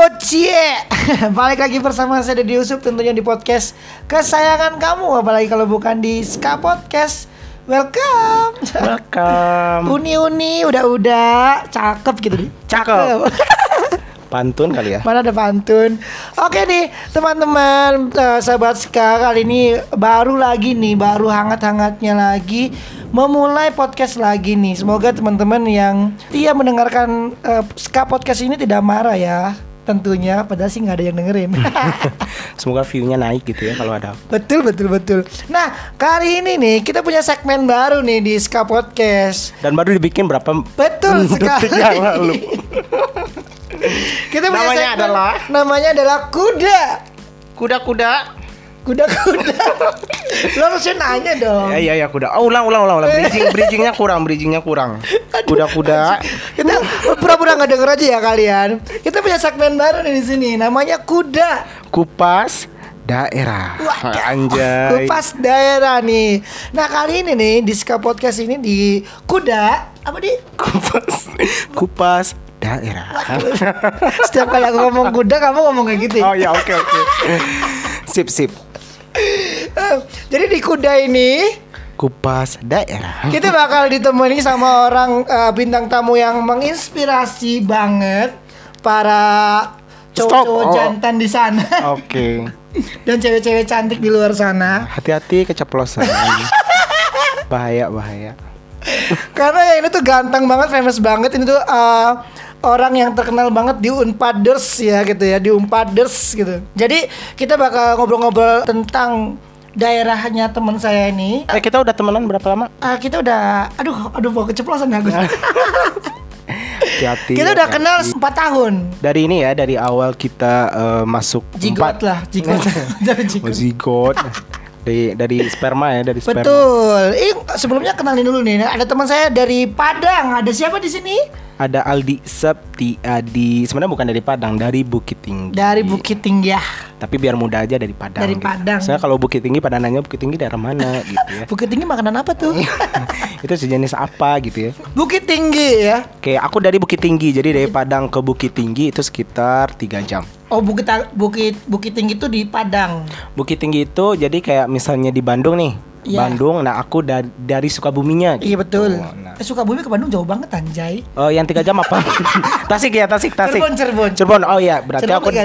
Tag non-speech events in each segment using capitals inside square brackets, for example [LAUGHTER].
Bocie [LAUGHS] Balik lagi bersama saya Deddy Yusuf tentunya di podcast kesayangan kamu. Apalagi kalau bukan di Ska Podcast. Welcome. Welcome. [LAUGHS] Uni-uni udah-udah. Cakep gitu. Nih Cakep. [LAUGHS] Pantun kali ya. Mana ada pantun? Oke nih teman-teman eh, Sahabat Ska kali ini baru lagi nih Baru hangat-hangatnya lagi Memulai podcast lagi nih. Semoga teman-teman yang Dia mendengarkan eh, Ska Podcast ini tidak marah ya Tentunya Padahal sih nggak ada yang dengerin [LAUGHS] Semoga view-nya naik gitu ya kalau ada. Betul betul betul Nah kali ini nih Kita punya segmen baru nih Di Ska Podcast Dan baru dibikin berapa Betul sekali [LAUGHS] yang lalu. Kita punya Namanya segmen- adalah? Namanya adalah Kuda Kuda-kuda. Kuda-kuda [LAUGHS] Lo harusnya nanya dong Ya iya ya kuda. Oh, ulang ulang ulang ulang. Bridging [LAUGHS] bridgingnya kurang, bridgingnya kurang. Kuda-kuda. Kita pura-pura nggak denger aja ya kalian. Kita punya segmen baru nih di sini, namanya kuda. Kupas daerah. Anjay. Kupas daerah nih. Nah kali ini nih di Ska Podcast ini di kuda apa di? Kupas. Kupas daerah. Setiap kali aku ngomong kuda kamu ngomong kayak gitu. ya? Oh ya oke oke. Sip sip. Jadi di kuda ini Kupas daerah. kita bakal ditemani sama orang eh, bintang tamu yang menginspirasi banget para cowok-cowok Oh. jantan di sana Oke. [LAUGHS] dan cewek-cewek cantik di luar sana. Hati-hati keceplosan. bahaya bahaya. Karena yang ini tuh ganteng banget, famous banget. Ini tuh uh, orang yang terkenal banget di Unpaders ya gitu ya, di Unpaders gitu. Jadi kita bakal ngobrol-ngobrol tentang daerahnya teman saya ini. Eh kita udah temenan berapa lama? Ah, kita udah, aduh, aduh, mau keceplosan ya gue. [LAUGHS] Hati-hati. kita udah hati-hati. kenal 4 tahun. dari ini ya dari awal kita eh, masuk Jigot empat. lah, jigot. [LAUGHS] Dari Oh, jigot. [LAUGHS] dari dari sperma ya dari sperma. Betul. Eh, sebelumnya kenalin dulu nih. Ada teman saya dari Padang. Ada siapa di sini? Ada Aldi Septiadi. Sebenarnya bukan dari Padang, dari Bukit Tinggi. Dari Bukit Tinggi ya. Tapi biar mudah aja dari Padang. Dari gitu. Padang. Soalnya kalau Bukit Tinggi pada nanya Bukit Tinggi daerah mana [LAUGHS] gitu ya. Bukit Tinggi makanan apa tuh? [LAUGHS] Itu sejenis apa gitu ya. Bukit Tinggi ya. Kayak aku dari Bukit Tinggi, jadi dari Padang ke Bukit Tinggi itu sekitar 3 jam. Oh Bukit Bukit Bukit Tinggi itu di Padang. Bukit Tinggi itu jadi kayak misalnya di Bandung nih. Iya. Bandung, nah aku da- dari Sukabuminya. Iya betul. gitu. Nah. Eh Sukabumi ke Bandung jauh banget anjay. Oh, yang tiga jam apa? [LAUGHS] Tasik ya, Tasik, Tasik. Cirebon Cirebon. Cirebon. Oh iya, berarti Cirebon aku tiga,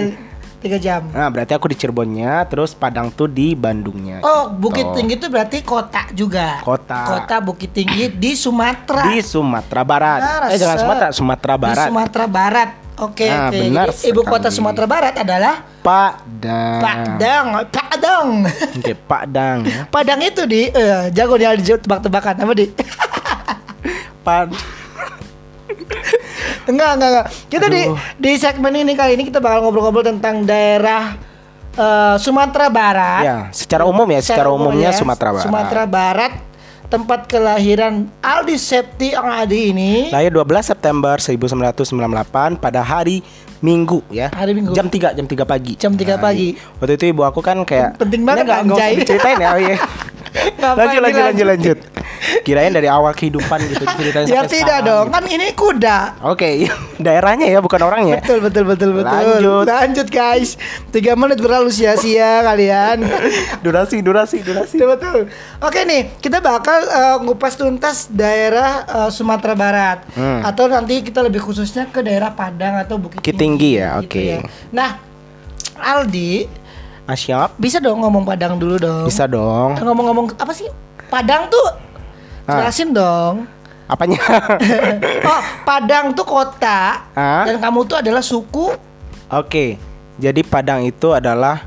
tiga jam. Nah, berarti aku di Cirebonnya, terus Padang tuh di Bandungnya. Oh Bukit Gitu. Tinggi itu berarti kota juga. Kota. Kota Bukit Tinggi di Sumatera. Di Sumatera Barat. Ah, eh jangan. Sumatera, Sumatera Di Barat. Sumatera Barat. Oke Ah, oke. benar Jadi, Ibu kota. Sumatera Barat adalah Padang. Padang. Padang. Oke, Padang. ya. [LAUGHS] Padang itu di eh, jago nih Aldi tebak-tebakan apa di? [LAUGHS] Pad Enggak, enggak, enggak. Kita di Aduh. di segmen ini kali ini kita bakal ngobrol-ngobrol tentang daerah eh, Sumatera Barat. Ya, secara umum ya, secara, umumnya ya, Sumatera Barat. Sumatera Barat tempat kelahiran Aldi Septi Adi ini. Lahir 12 September 1998 pada hari Minggu ya. Hari Minggu. Jam 3 jam 3 pagi. Jam 3 pagi. Waktu itu ibu aku kan kayak Penting banget, nggak nggak usah diceritain ya. Oh, [LAUGHS] iya. Lanjut, lanjut, lanjut, lanjut. Kirain dari awal kehidupan gitu ceritain [LAUGHS] Ya tidak sekarang dong, gitu. kan ini kuda. Oke, daerahnya ya bukan orangnya. Betul betul betul betul. Lanjut. Lanjut guys. Tiga menit berlalu sia-sia kalian. [LAUGHS] durasi, durasi, durasi. Betul betul. Oke nih, kita bakal eh, ngupas tuntas daerah eh, Sumatera Barat Hmm. atau nanti kita lebih khususnya ke daerah Padang atau Bukit Tinggi ya, gitu oke. ya. Nah, Aldi Asyap, bisa dong ngomong Padang dulu dong. bisa dong. Eh, Ngomong-ngomong apa sih? Padang tuh Ah. jelasin dong. Apanya? [LAUGHS] oh, Padang tuh kota Ah? dan kamu tuh adalah suku. Oke, jadi Padang itu adalah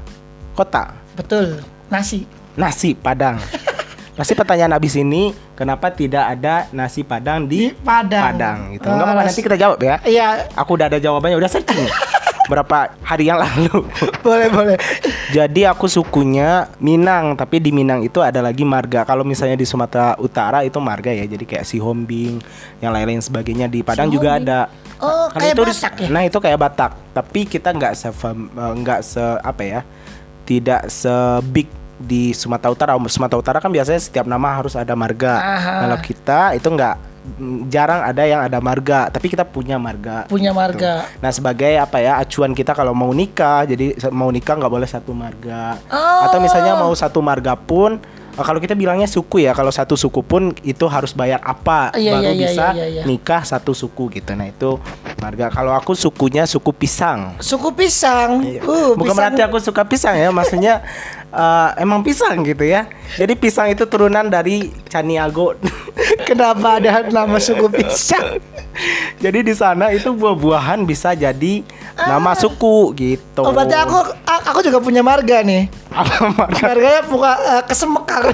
kota. Betul. Nasi. Nasi Padang. [LAUGHS] Pasti pertanyaan abis ini kenapa tidak ada nasi Padang di Padang. Padang gitu. Enggak apa-apa nasi- nanti kita jawab ya. Iya, Aku udah ada jawabannya, udah searching. [LAUGHS] Berapa hari yang lalu. [LAUGHS] boleh boleh. Jadi aku sukunya Minang, tapi di Minang itu ada lagi marga. Kalau misalnya di Sumatera Utara itu marga ya, jadi kayak Sihombing, yang lain-lain sebagainya di Padang juga Sihombing. ada. Oh, Kan kayak itu di- Batak ya? Nah itu kayak Batak, tapi kita nggak se nggak se apa ya, tidak se big di Sumatera Utara. Sumatera Utara kan biasanya setiap nama harus ada marga. Aha. Kalau kita itu nggak jarang ada yang ada marga, tapi kita punya marga. Punya marga. Nah sebagai apa ya acuan kita kalau mau nikah, jadi mau nikah nggak boleh satu marga. Oh. Atau misalnya mau satu marga pun, eh, kalau kita bilangnya suku ya, kalau satu suku pun itu harus bayar apa Iya, baru iya, iya, bisa iya, iya. nikah satu suku gitu. Nah itu marga. Kalau aku sukunya suku pisang. Suku pisang. Iya. Uh, Bukan pisang. berarti aku suka pisang ya, maksudnya [LAUGHS] eh, emang pisang gitu ya. Jadi pisang itu turunan dari Caniago. [LAUGHS] Kenapa ada nama suku pisang? [LAUGHS] jadi di sana itu buah-buahan bisa jadi nama suku gitu. Oh, berarti aku aku juga punya marga nih. [LAUGHS] Apa marga? Marganya buka eh, kesemekar.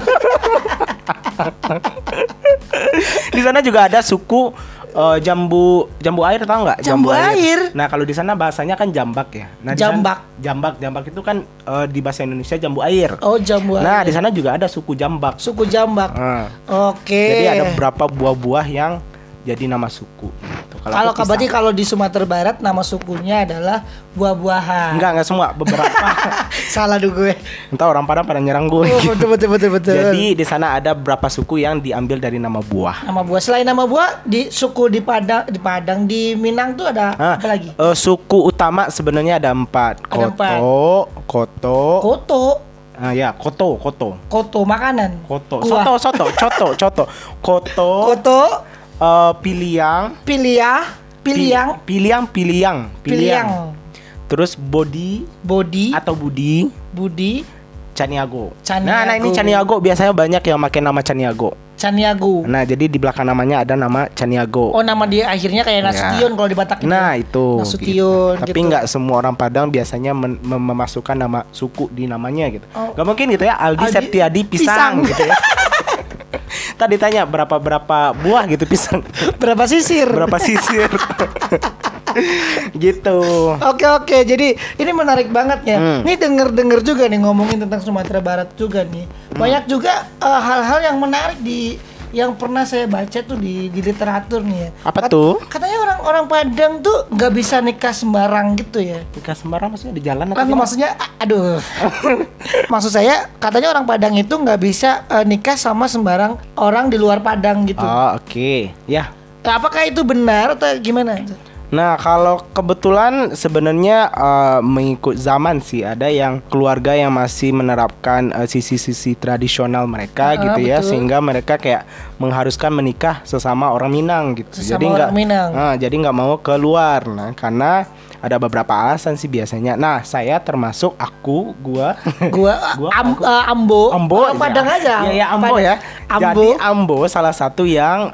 Di sana juga ada suku eh, jambu jambu air tahu nggak? Jambu air. Nah kalau di sana bahasanya kan jambak ya. Nah, Jambak. sana- jambak jambak itu kan eh, di bahasa Indonesia jambu air. Oh, jambu Nah air. di sana juga ada suku jambak. suku jambak. Nah, Oke. Jadi ada beberapa buah-buah yang jadi nama suku. Kalau berarti kalau di Sumatera Barat nama sukunya adalah buah-buahan. enggak enggak semua beberapa. [LAUGHS] Salah dulu gue. Entah orang Padang pada nyerang gue. Oh, betul betul betul [LAUGHS] betul. Jadi di sana ada beberapa suku yang diambil dari nama buah. nama buah selain nama buah di suku di Padang di Padang di Minang tuh ada Ah, apa lagi? eh, suku utama sebenarnya ada empat. Ada empat. Koto, Koto, Koto, ah ya Koto, Koto, koto makanan. Koto, Kuah. Soto, Soto, Coto, Coto, Koto, Koto, eh, Piliang, pilia, piliang, Pi- Piliang, Piliang, piliang, Terus Bodi body, atau Budi, budi, Caniago. Caniago. Nah, nah ini Caniago biasanya banyak yang pakai nama Caniago. caniago. Nah, jadi di belakang namanya ada nama Caniago. Oh nama dia akhirnya kayak Ya. Nasution kalau di Batak itu. Nah itu Nasution Tapi gitu. nggak semua orang Padang biasanya mem- memasukkan nama suku di namanya gitu Oh. Gak mungkin gitu ya Aldi, Aldi Septiadi Pisang. Pisang, gitu ya [LAUGHS] [LAUGHS] Tadi tanya berapa berapa buah gitu pisang [LAUGHS] Berapa sisir? Berapa sisir [LAUGHS] Gitu Oke oke, jadi ini menarik banget ya. Hmm. Ini denger-denger juga nih ngomongin tentang Sumatera Barat juga nih. Hmm. Banyak juga eh, hal-hal yang menarik di yang pernah saya baca tuh di, di literatur nih ya. Apa tuh? Katanya orang-orang Padang tuh nggak bisa nikah sembarang gitu ya. Nikah sembarang maksudnya di jalan atau Kan maksudnya, aduh. [LAUGHS] Maksud saya katanya orang Padang itu nggak bisa eh, nikah sama sembarang orang di luar Padang gitu. Oh oke Ya Apakah itu benar atau gimana? Nah, kalau kebetulan sebenarnya eh, mengikut zaman sih ada yang keluarga yang masih menerapkan eh, sisi-sisi tradisional mereka Ah, gitu ya, betul. sehingga mereka kayak mengharuskan menikah sesama orang Minang gitu. Sesama jadi nggak. Ah, jadi nggak mau keluar. Nah, karena ada beberapa alasan sih biasanya. Nah, saya termasuk aku, gua [LAUGHS] Gua, Gua, am- aku. eh, Ambo, Ambo ya. Padang aja. Ya, ya Ambo Padang. ya. Ambo. Jadi Ambo salah satu yang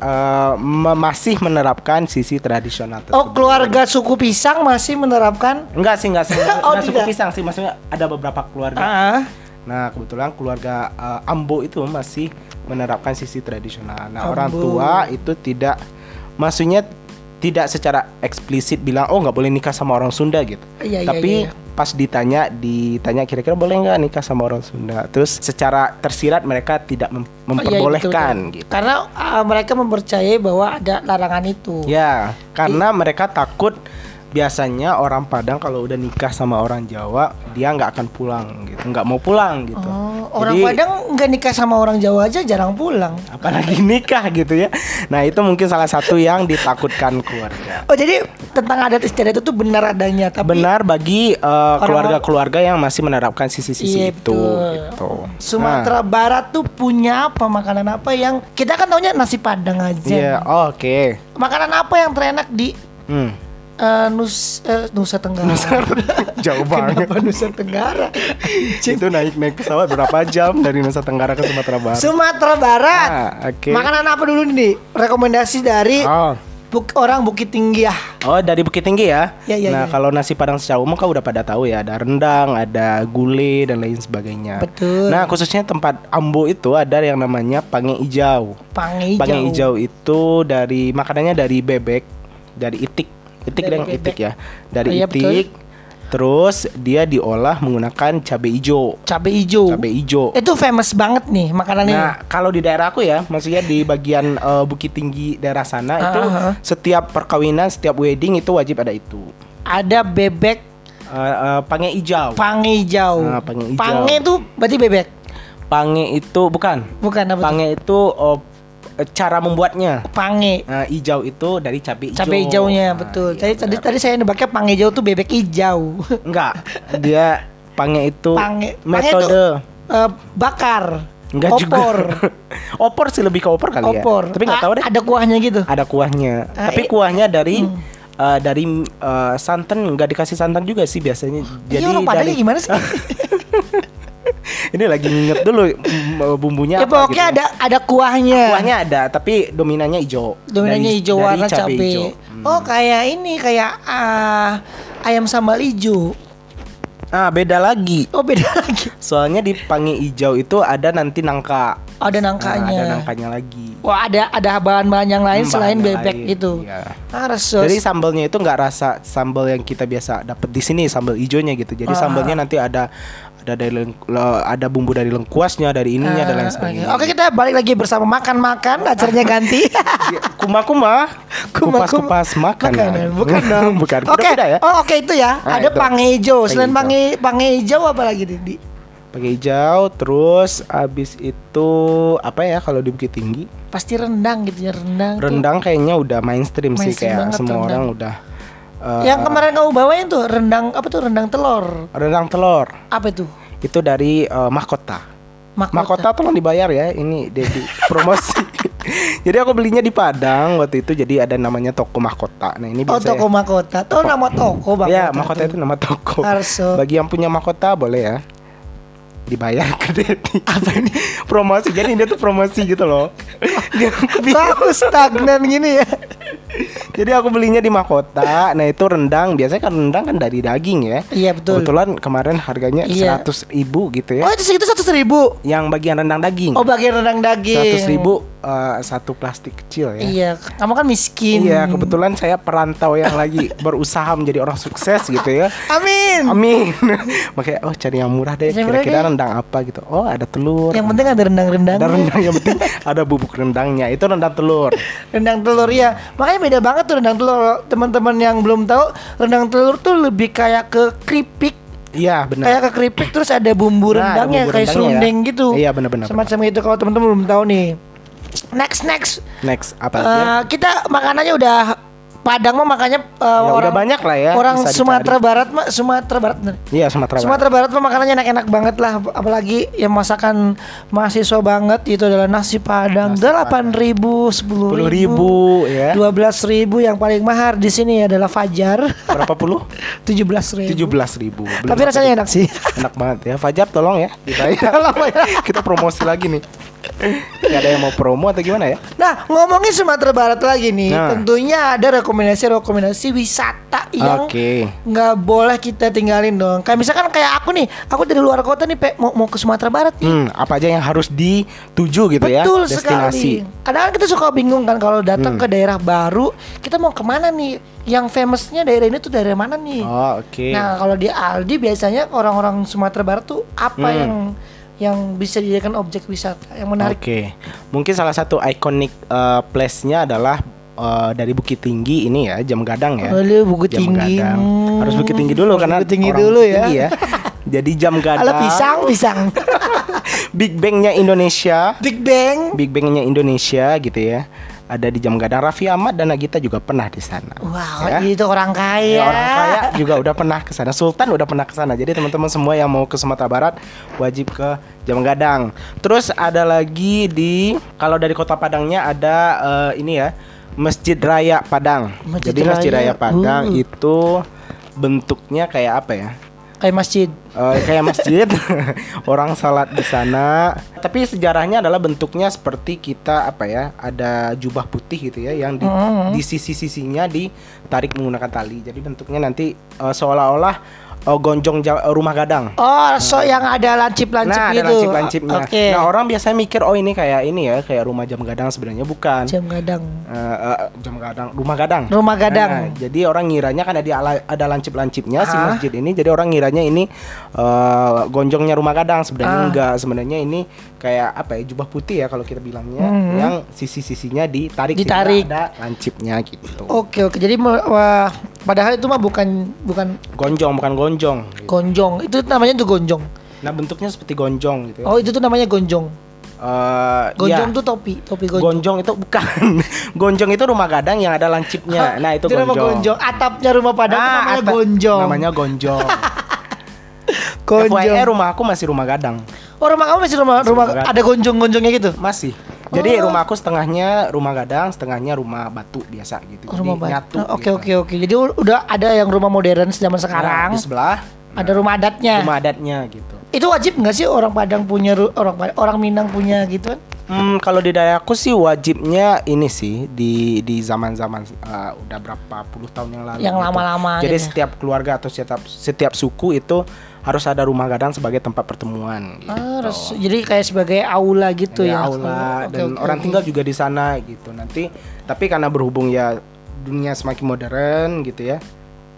me- masih menerapkan sisi tradisional tersebut. Oh, keluarga suku pisang masih menerapkan Enggak sih, enggak sih. [LAUGHS] Oh, Enggak suku pisang sih, maksudnya ada beberapa keluarga. ah, Nah, kebetulan keluarga eh, Ambo itu masih menerapkan sisi tradisional. Nah, Ambo. orang tua itu tidak maksudnya tidak secara eksplisit bilang oh nggak boleh nikah sama orang Sunda gitu. Iya, iya, Tapi iya, iya. pas ditanya ditanya kira-kira boleh nggak nikah sama orang Sunda. Terus secara tersirat mereka tidak mem- Oh, iya, memperbolehkan betul. gitu. Karena ah, mereka mempercayai bahwa ada larangan itu. Ya, karena mereka takut biasanya orang Padang kalau udah nikah sama orang Jawa dia nggak akan pulang gitu, nggak mau pulang gitu. Oh, orang Jadi, Padang nggak nikah sama orang Jawa aja jarang pulang. apalagi [LAUGHS] nikah gitu ya. Nah itu mungkin salah satu yang ditakutkan keluarga. Oh, jadi tentang adat istiadat itu tuh benar adanya, tapi Benar bagi eh, keluarga-keluarga yang masih menerapkan sisi-sisi Iya, itu. Gitu. Sumatera Barat tuh punya apa makanan apa yang kita kan taunya nasi Padang Nah, aja. Iya, oh, oke. Makanan apa yang terenak di Hmm. Eh, Nus eh, Nusa Tenggara? Jauh banget. Kenapa Nusa Tenggara? [LAUGHS] Itu naik naik pesawat berapa jam dari Nusa Tenggara ke Sumatera Barat? Sumatera Barat. Ah, oke. Makanan apa dulu nih? Rekomendasi dari Oh. buk- orang Bukit Tinggi ya. Oh dari Bukit Tinggi ya? Ya, ya, nah ya. kalau nasi padang secara umum kan udah pada tahu ya ada rendang, ada gulai dan lain sebagainya. Betul. Nah khususnya tempat Ambo itu ada yang namanya pange hijau. Pange hijau. Pange hijau itu dari makanannya dari bebek, dari itik, itik Dari yang bebek. itik ya, dari Oh, iya, itik. Terus dia diolah menggunakan cabai hijau, Cabe hijau. cabai hijau. Itu famous banget nih makanan ini. Nah, kalau di daerah aku ya, maksudnya di bagian eh, Bukit Tinggi daerah sana itu Ah, ah. setiap perkawinan, setiap wedding itu wajib ada itu. Ada bebek Eh, eh, pange hijau. pange hijau. Nah, pange hijau. Pange itu berarti bebek. Pange itu bukan. Bukan apa? Pange itu eh, cara membuatnya. Pange. Nah, hijau itu dari cabai hijau. Cabai hijaunya Nah, betul. iya, Tadi tadi benar. tadi saya nebaknya pange hijau tuh bebek hijau. [LAUGHS] enggak. Dia pange itu Pange- pange metode Eh, bakar. enggak opor. juga. [LAUGHS] opor sih lebih ke opor kali ya. Opor. Tapi enggak A- tahu deh. Ada kuahnya gitu. Ada kuahnya. Ah, Tapi i- kuahnya dari eh, dari eh, santan enggak dikasih santan juga sih biasanya. Jadi Iya orang Padangnya dari gimana sih? [LAUGHS] ini lagi nginget dulu mm, bumbunya ya apa pokoknya gitu. ada ada kuahnya. Kuahnya ada, tapi dominannya hijau. Dominannya Dari- hijau dari warna cabai cabai. hijau. Hmm. Oh kayak ini kayak ah, ayam sambal hijau. Ah, beda lagi. Oh beda [LAUGHS] lagi. Soalnya di pangi hijau itu ada nanti nangka. Ada Nah, nangkanya. ada nangkanya lagi. Wah ada ada bahan-bahan yang lain Hmm, selain bebek lain, gitu. iya. Ah, resus. Jadi sambalnya itu nggak rasa sambal yang kita biasa dapat di sini sambal hijaunya gitu. Jadi Ah. sambalnya nanti ada ada dari ada bumbu dari lengkuasnya, dari ininya dan lain Ah, sebagainya. Oke kita balik lagi bersama makan-makan. Acaranya ganti. [LAUGHS] Kuma-kuma, Kuma- kupas-kupas makanan. Makanan, bukan [LAUGHS] dong. bukan. Oke. Beda ya. Oh, oke itu ya. Nah, Ada itu. pange hijau. Selain Pange pange pange hijau apa lagi di? di- Pakai hijau, terus abis itu apa ya kalau di Bukit Tinggi? Pasti rendang gitu ya rendang. tuh. Rendang kayaknya udah mainstream, sih Mainstream kayak banget semua rendang. orang udah. Eh, Yang kemarin kamu bawain tuh rendang apa tuh rendang telur. rendang telur Apa itu? itu dari eh, mahkota. Mahkota. Mahkota tolong dibayar ya, ini Dedi [LAUGHS] promosi. jadi aku belinya di Padang waktu itu, jadi ada namanya toko mahkota. Nah ini Oh biasa toko mahkota. Tuh nama toko bang. ya. Mahkota itu nama toko. Arso. Bagi yang punya mahkota boleh ya dibayar ke Dedi. [LAUGHS] Apa ini? promosi. Jadi dia tuh promosi gitu loh. [LAUGHS] Dia- Aku stagnan gini ya. Jadi aku belinya di mahkota. Nah itu rendang. Biasanya kan rendang kan dari daging ya. Iya betul. Kebetulan kemarin harganya Iya. seratus ribu gitu ya. Oh itu segitu seratus ribu. Yang bagian rendang daging. Oh bagian rendang daging. Seratus ribu eh, satu plastik kecil ya. Iya. Kamu kan miskin. Iya, kebetulan saya perantau yang lagi [LAUGHS] berusaha menjadi orang sukses gitu ya. Amin. Amin. [LAUGHS] Makanya oh cari yang murah deh. Kira-kira rendang apa gitu. Oh, ada telur. Yang penting ada rendang-rendang. ada rendang yang penting ada bubuk rendangnya. Itu rendang telur. [LAUGHS] Rendang telur ya. Makanya beda banget tuh rendang telur. Teman-teman yang belum tahu, rendang telur tuh lebih kayak ke keripik. Iya, benar. Kayak ke keripik terus ada bumbu Nah, rendangnya bumbu kayak rendangnya ya. serundeng gitu. Iya, benar-benar. Semacam itu kalau teman-teman belum tahu nih. Next next. Next apa ya? Eh, kita makanannya udah Padang mah makanya eh, Ya, udah orang banyak lah ya, Orang dicari. Sumatera Barat mah Sumatera Barat. Iya, Sumatera Barat. Sumatera Barat mah makanannya enak-enak banget lah apalagi yang masakan mahasiswa banget itu adalah nasi padang delapan ribu sepuluh ribu, ya. dua belas ribu yang paling mahal di sini adalah Fajar Berapa puluh? [LAUGHS] tujuh belas ribu Tujuh belas ribu. Belum tapi rasanya enak sih enak banget ya. Fajar tolong ya. [LAUGHS] Tolong ya. Kita promosi lagi nih. Gak ada yang mau promo atau gimana ya? nah ngomongin Sumatera Barat lagi nih Nah. tentunya ada rekomendasi-rekomendasi wisata yang Oke. nggak boleh kita tinggalin dong kayak misalkan kayak aku nih aku dari luar kota nih Pe, mau mau ke Sumatera Barat nih Hmm, apa aja yang harus dituju gitu ya? Betul sekali. Kadang kan kita suka bingung kan kalau datang Hmm. ke daerah baru, kita mau ke mana nih? Yang famousnya daerah ini tuh daerah mana nih? Oh, oke. Nah kalau di Aldi biasanya orang-orang Sumatera Barat tuh apa Hmm. yang yang bisa dijadikan objek wisata yang menarik? Oke. Mungkin salah satu iconic uh, place-nya adalah uh, dari Bukit Tinggi ini ya, Jam Gadang ya. Oh, Bukit Jam Tinggi. Gadang. Hmm. Harus Bukit Tinggi dulu Harus karena Bukit Tinggi orang dulu Bukit ya. Tinggi Jadi Jam Gadang. Ala pisang, pisang. [LAUGHS] Big Bang-nya Indonesia. Big Bang. Big Bang-nya Indonesia gitu ya. Ada di Jam Gadang. Raffi Ahmad dan Nagita juga pernah di sana. Wow, Ya. itu orang kaya. Ya, orang kaya juga udah pernah ke sana. Sultan udah pernah ke sana. Jadi teman-teman semua yang mau ke Sumatera Barat wajib ke Jam Gadang. Terus ada lagi di kalau dari Kota Padangnya ada eh, ini ya, Masjid Raya Padang. Masjid Jadi Masjid Raya. Raya Padang Uh. itu bentuknya kayak apa ya? Kayak masjid. Eh, kayak masjid [LAUGHS] orang salat di sana tapi sejarahnya adalah bentuknya seperti kita apa ya ada jubah putih gitu ya yang di, Mm. di sisi-sisinya ditarik menggunakan tali jadi bentuknya nanti eh, seolah-olah eh, gonjong ja- rumah gadang Oh, so yang ada lancip-lancip nah ada gitu. lancip-lancipnya Oke. nah orang biasanya mikir oh ini kayak ini ya kayak rumah jam gadang sebenarnya bukan Jam gadang. Eh, eh, jam gadang rumah gadang Rumah gadang. Nah, jadi orang ngiranya kan ada ada lancip-lancipnya si Ah. masjid ini jadi orang ngiranya ini eh, gonjongnya rumah gadang sebenarnya Ah. enggak sebenarnya ini kayak apa ya jubah putih ya kalau kita bilangnya Hmm. yang sisi-sisinya ditarik Ditarik. ada lancipnya gitu Oke oke jadi me- wah, padahal itu mah bukan bukan gonjong bukan gonjong gitu. gonjong itu namanya tuh gonjong nah bentuknya seperti gonjong gitu ya. oh itu tuh namanya gonjong Eh, Gonjong ya. tuh topi, topi gonjong. Gonjong itu bukan. [LAUGHS] gonjong itu rumah gadang yang ada lancipnya. Nah, itu nama gonjong. gonjong. Atapnya rumah Padang Ah, namanya atap- gonjong. Namanya gonjong. [LAUGHS] gonjong. FYI rumah aku masih rumah gadang. Oh rumah kamu masih rumah rumah rumah ada gonjong-gonjongnya gitu. Masih. Jadi Oh. rumah aku setengahnya rumah gadang, setengahnya rumah batu biasa gitu. Oh, Jadi rumah Batu. nyatu. Oke gitu. oke oke. Jadi udah ada yang rumah modern zaman Nah, sekarang. di sebelah ada rumah adatnya. rumah adatnya gitu. Itu wajib nggak sih orang Padang punya orang orang Minang punya gitu kan? Hmm, kalau di daerahku sih wajibnya ini sih di di zaman-zaman uh, udah berapa puluh tahun yang lalu. Yang lama-lama Jadi gitu. setiap keluarga atau setiap setiap suku itu harus ada rumah gadang sebagai tempat pertemuan. Gitu. Ah, res- jadi kayak sebagai aula gitu ya. ya, aula Oke, dan oke, orang tinggal juga di sana gitu. Nanti tapi karena berhubung ya dunia semakin modern gitu ya.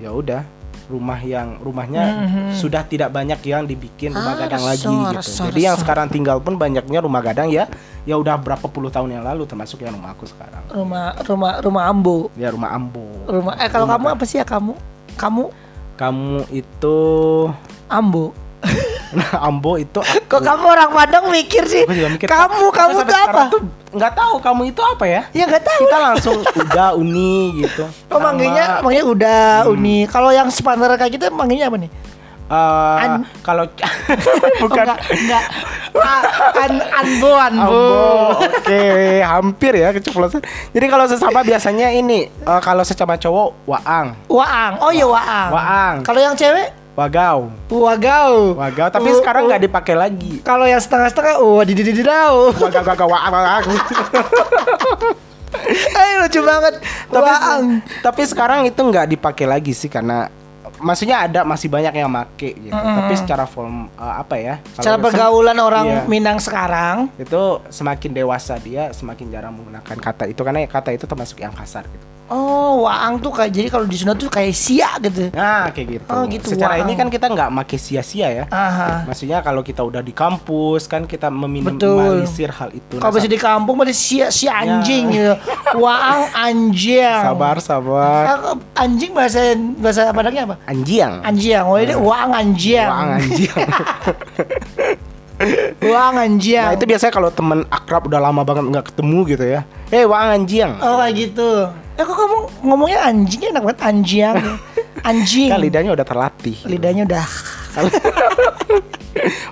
Ya udah rumah yang rumahnya sudah tidak banyak yang dibikin rumah. Ah, gadang resor, lagi gitu. resor, Jadi yang resor. sekarang tinggal pun banyaknya rumah gadang ya ya udah berapa puluh tahun yang lalu termasuk yang rumah aku sekarang. Rumah rumah rumah Ambo. Ya rumah Ambo. Rumah eh kalau Rumah kamu apa sih ya kamu? Kamu Kamu itu Ambo. nah, Ambo itu [LAUGHS] aku. Kok kamu orang Padang mikir sih? Aku juga mikir, kamu kamu tuh apa? tuh nggak tahu kamu itu apa ya? Ya nggak tahu. Kita langsung [LAUGHS] udah uni gitu. Oh manggilnya manggilnya udah Hmm. Uni. Kalau yang sepantar kayak kita manggilnya apa nih? eh, An- kalau [LAUGHS] Oh, bukan enggak, enggak. A- an anbo anbo. Ambo. Oke, hampir ya keceplosan. Jadi kalau sesama biasanya ini eh, kalau sesama cowok waang, Waang. Oh iya waang. Waang. Kalau yang cewek wagau. wagau. Wagau, tapi Uh, sekarang uh. nggak dipakai lagi. Kalau yang setengah-setengah, oh dididididau. Wagau wagau waang waang. [LAUGHS] Eh lucu banget. tapi Waang. tapi sekarang itu nggak dipakai lagi sih karena maksudnya ada masih banyak yang make gitu. Tapi secara form eh, apa ya? kalau Cara sem- pergaulan orang Iya. Minang sekarang. itu semakin dewasa dia semakin jarang menggunakan kata itu karena kata itu termasuk yang kasar gitu. Oh, waang tuh kayak jadi kalau di Sunda tuh kayak sia gitu. Nah kayak gitu. Oh, gitu, Secara wow. ini kan kita nggak make sia-sia ya. Aha. Maksudnya kalau kita udah di kampus kan kita meminimalisir hal itu. Nah, Kalau masih di kampung masih sia si anjing gitu. Waang anjing. sabar sabar. Anjing bahasa bahasa Padangnya apa? Anjiang. Anjing. Oh ini waang anjing. Wang anjiang. [LAUGHS] Waang anjing. nah itu biasanya kalau temen akrab udah lama banget nggak ketemu gitu ya. Eh wang anjiang. Oh kayak gitu. Eh kok kamu ngomongnya anjing enak banget anjing. [LAUGHS] Anjing. Kan lidahnya udah terlatih. Lidahnya udah. [LAUGHS]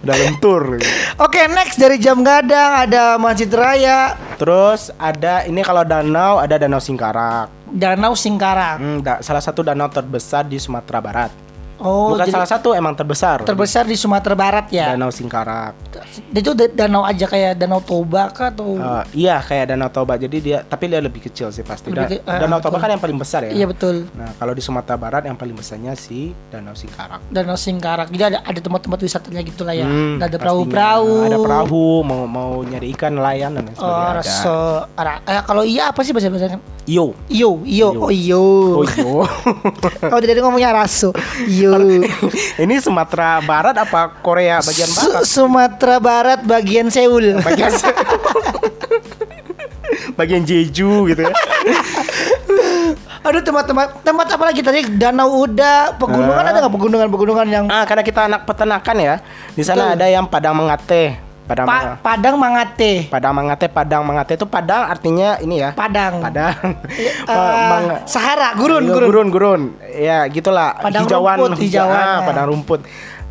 udah lentur. Oke next dari Jam Gadang ada Masjid Raya, Terus ada ini kalau danau ada Danau Singkarak. Danau Singkarak. Hmm, da- salah satu danau terbesar di Sumatera Barat. Oh Bukan jadi salah satu emang terbesar. terbesar di Sumatera Barat ya. Danau Singkarak. Itu da- danau aja kayak Danau Toba kah atau? Eh, iya kayak Danau Toba. Jadi dia tapi dia lebih kecil sih pasti. Lebih ke- ah, Danau Toba betul. kan yang paling besar ya. Iya betul. Nah, kalau di Sumatera Barat yang paling besarnya si Danau Singkarak. Danau Singkarak. Jadi ada ada tempat-tempat wisatanya gitu lah ya. Hmm, ada pastinya. perahu-perahu. Ada perahu, mau mau nyari ikan, nelayan dan lain Oh, sebagainya. ada. raso. Ara- eh, kalau iya apa sih bahasa bahasa Yo. Iyo, iyo, Iyo. oh iyo. Oh, yo. Kalau [LAUGHS] dari ngomongnya raso. Iyo. [LAUGHS] Ini Sumatera Barat apa Korea bagian Su- barat? Sumatera Barat bagian Seoul. [LAUGHS] Bagian [LAUGHS] bagian Jeju gitu ya. Aduh tempat-tempat tempat apa lagi tadi Danau Uda, pegunungan Ah. ada nggak pegunungan-pegunungan yang Ah, karena kita anak peternakan ya. Di sana Betul. ada yang Padang Mangate. Padang Pa- Manga- Padang Mangate. Padang Mangate, Padang Mangate itu Padang artinya ini ya. Padang. Padang. [LAUGHS] [LAUGHS] Manga- Sahara, gurun, Iya, gurun. gurun, gurun. Ya, gitulah. Padang hijauan, rumput, hijau- hijauan, ah, ya. padang rumput.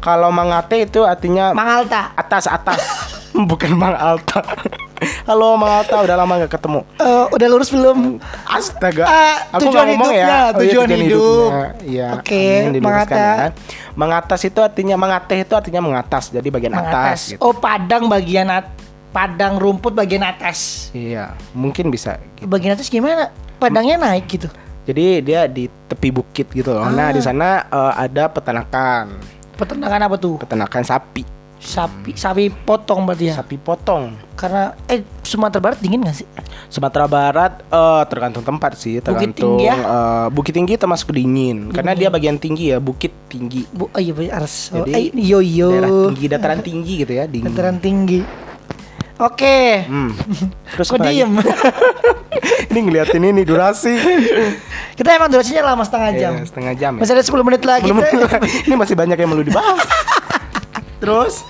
Kalau Mangate itu artinya Mangalta. atas atas. [LAUGHS] [LAUGHS] Bukan Mangalta. [LAUGHS] Halo Mangalta, udah lama gak ketemu. Eh, udah lurus belum? Astaga. Ah, Aku tujuan ngomong hidupnya, ya. Oh, iya, tujuan hidup. hidupnya. Iya. Oke, amin, diluruskan mengata. ya. Mengatas itu artinya mengateh itu artinya mengatas. Jadi bagian atas Mengatas. gitu. Oh, Padang bagian at Padang rumput bagian atas. Iya, mungkin bisa gitu. Bagian atas gimana? Padangnya naik gitu. Jadi dia di tepi bukit gitu loh. Nah, Ah. di sana eh, ada peternakan. Peternakan apa tuh? Peternakan sapi. Sapi, sapi potong berarti ya. Sapi potong. Karena eh Sumatera Barat dingin gak sih? Sumatera Barat eh, tergantung tempat sih, Bukit tergantung tinggi ya? eh, Bukit Tinggi termasuk dingin. Karena dia bagian tinggi ya, bukit tinggi. Bu, oh iya harus. Oh, Jadi, eh, yo yo. Daerah tinggi, dataran tinggi gitu ya, dingin. Dataran tinggi. Oke. Hmm. [LAUGHS] Terus Kok lagi? diem? [LAUGHS] ini ngeliatin ini durasi. Kita emang durasinya lama setengah jam. Iya, setengah jam ya. Masih ada 10 menit lagi. Belum- Kita- ini masih banyak yang perlu dibahas. [LAUGHS] Terus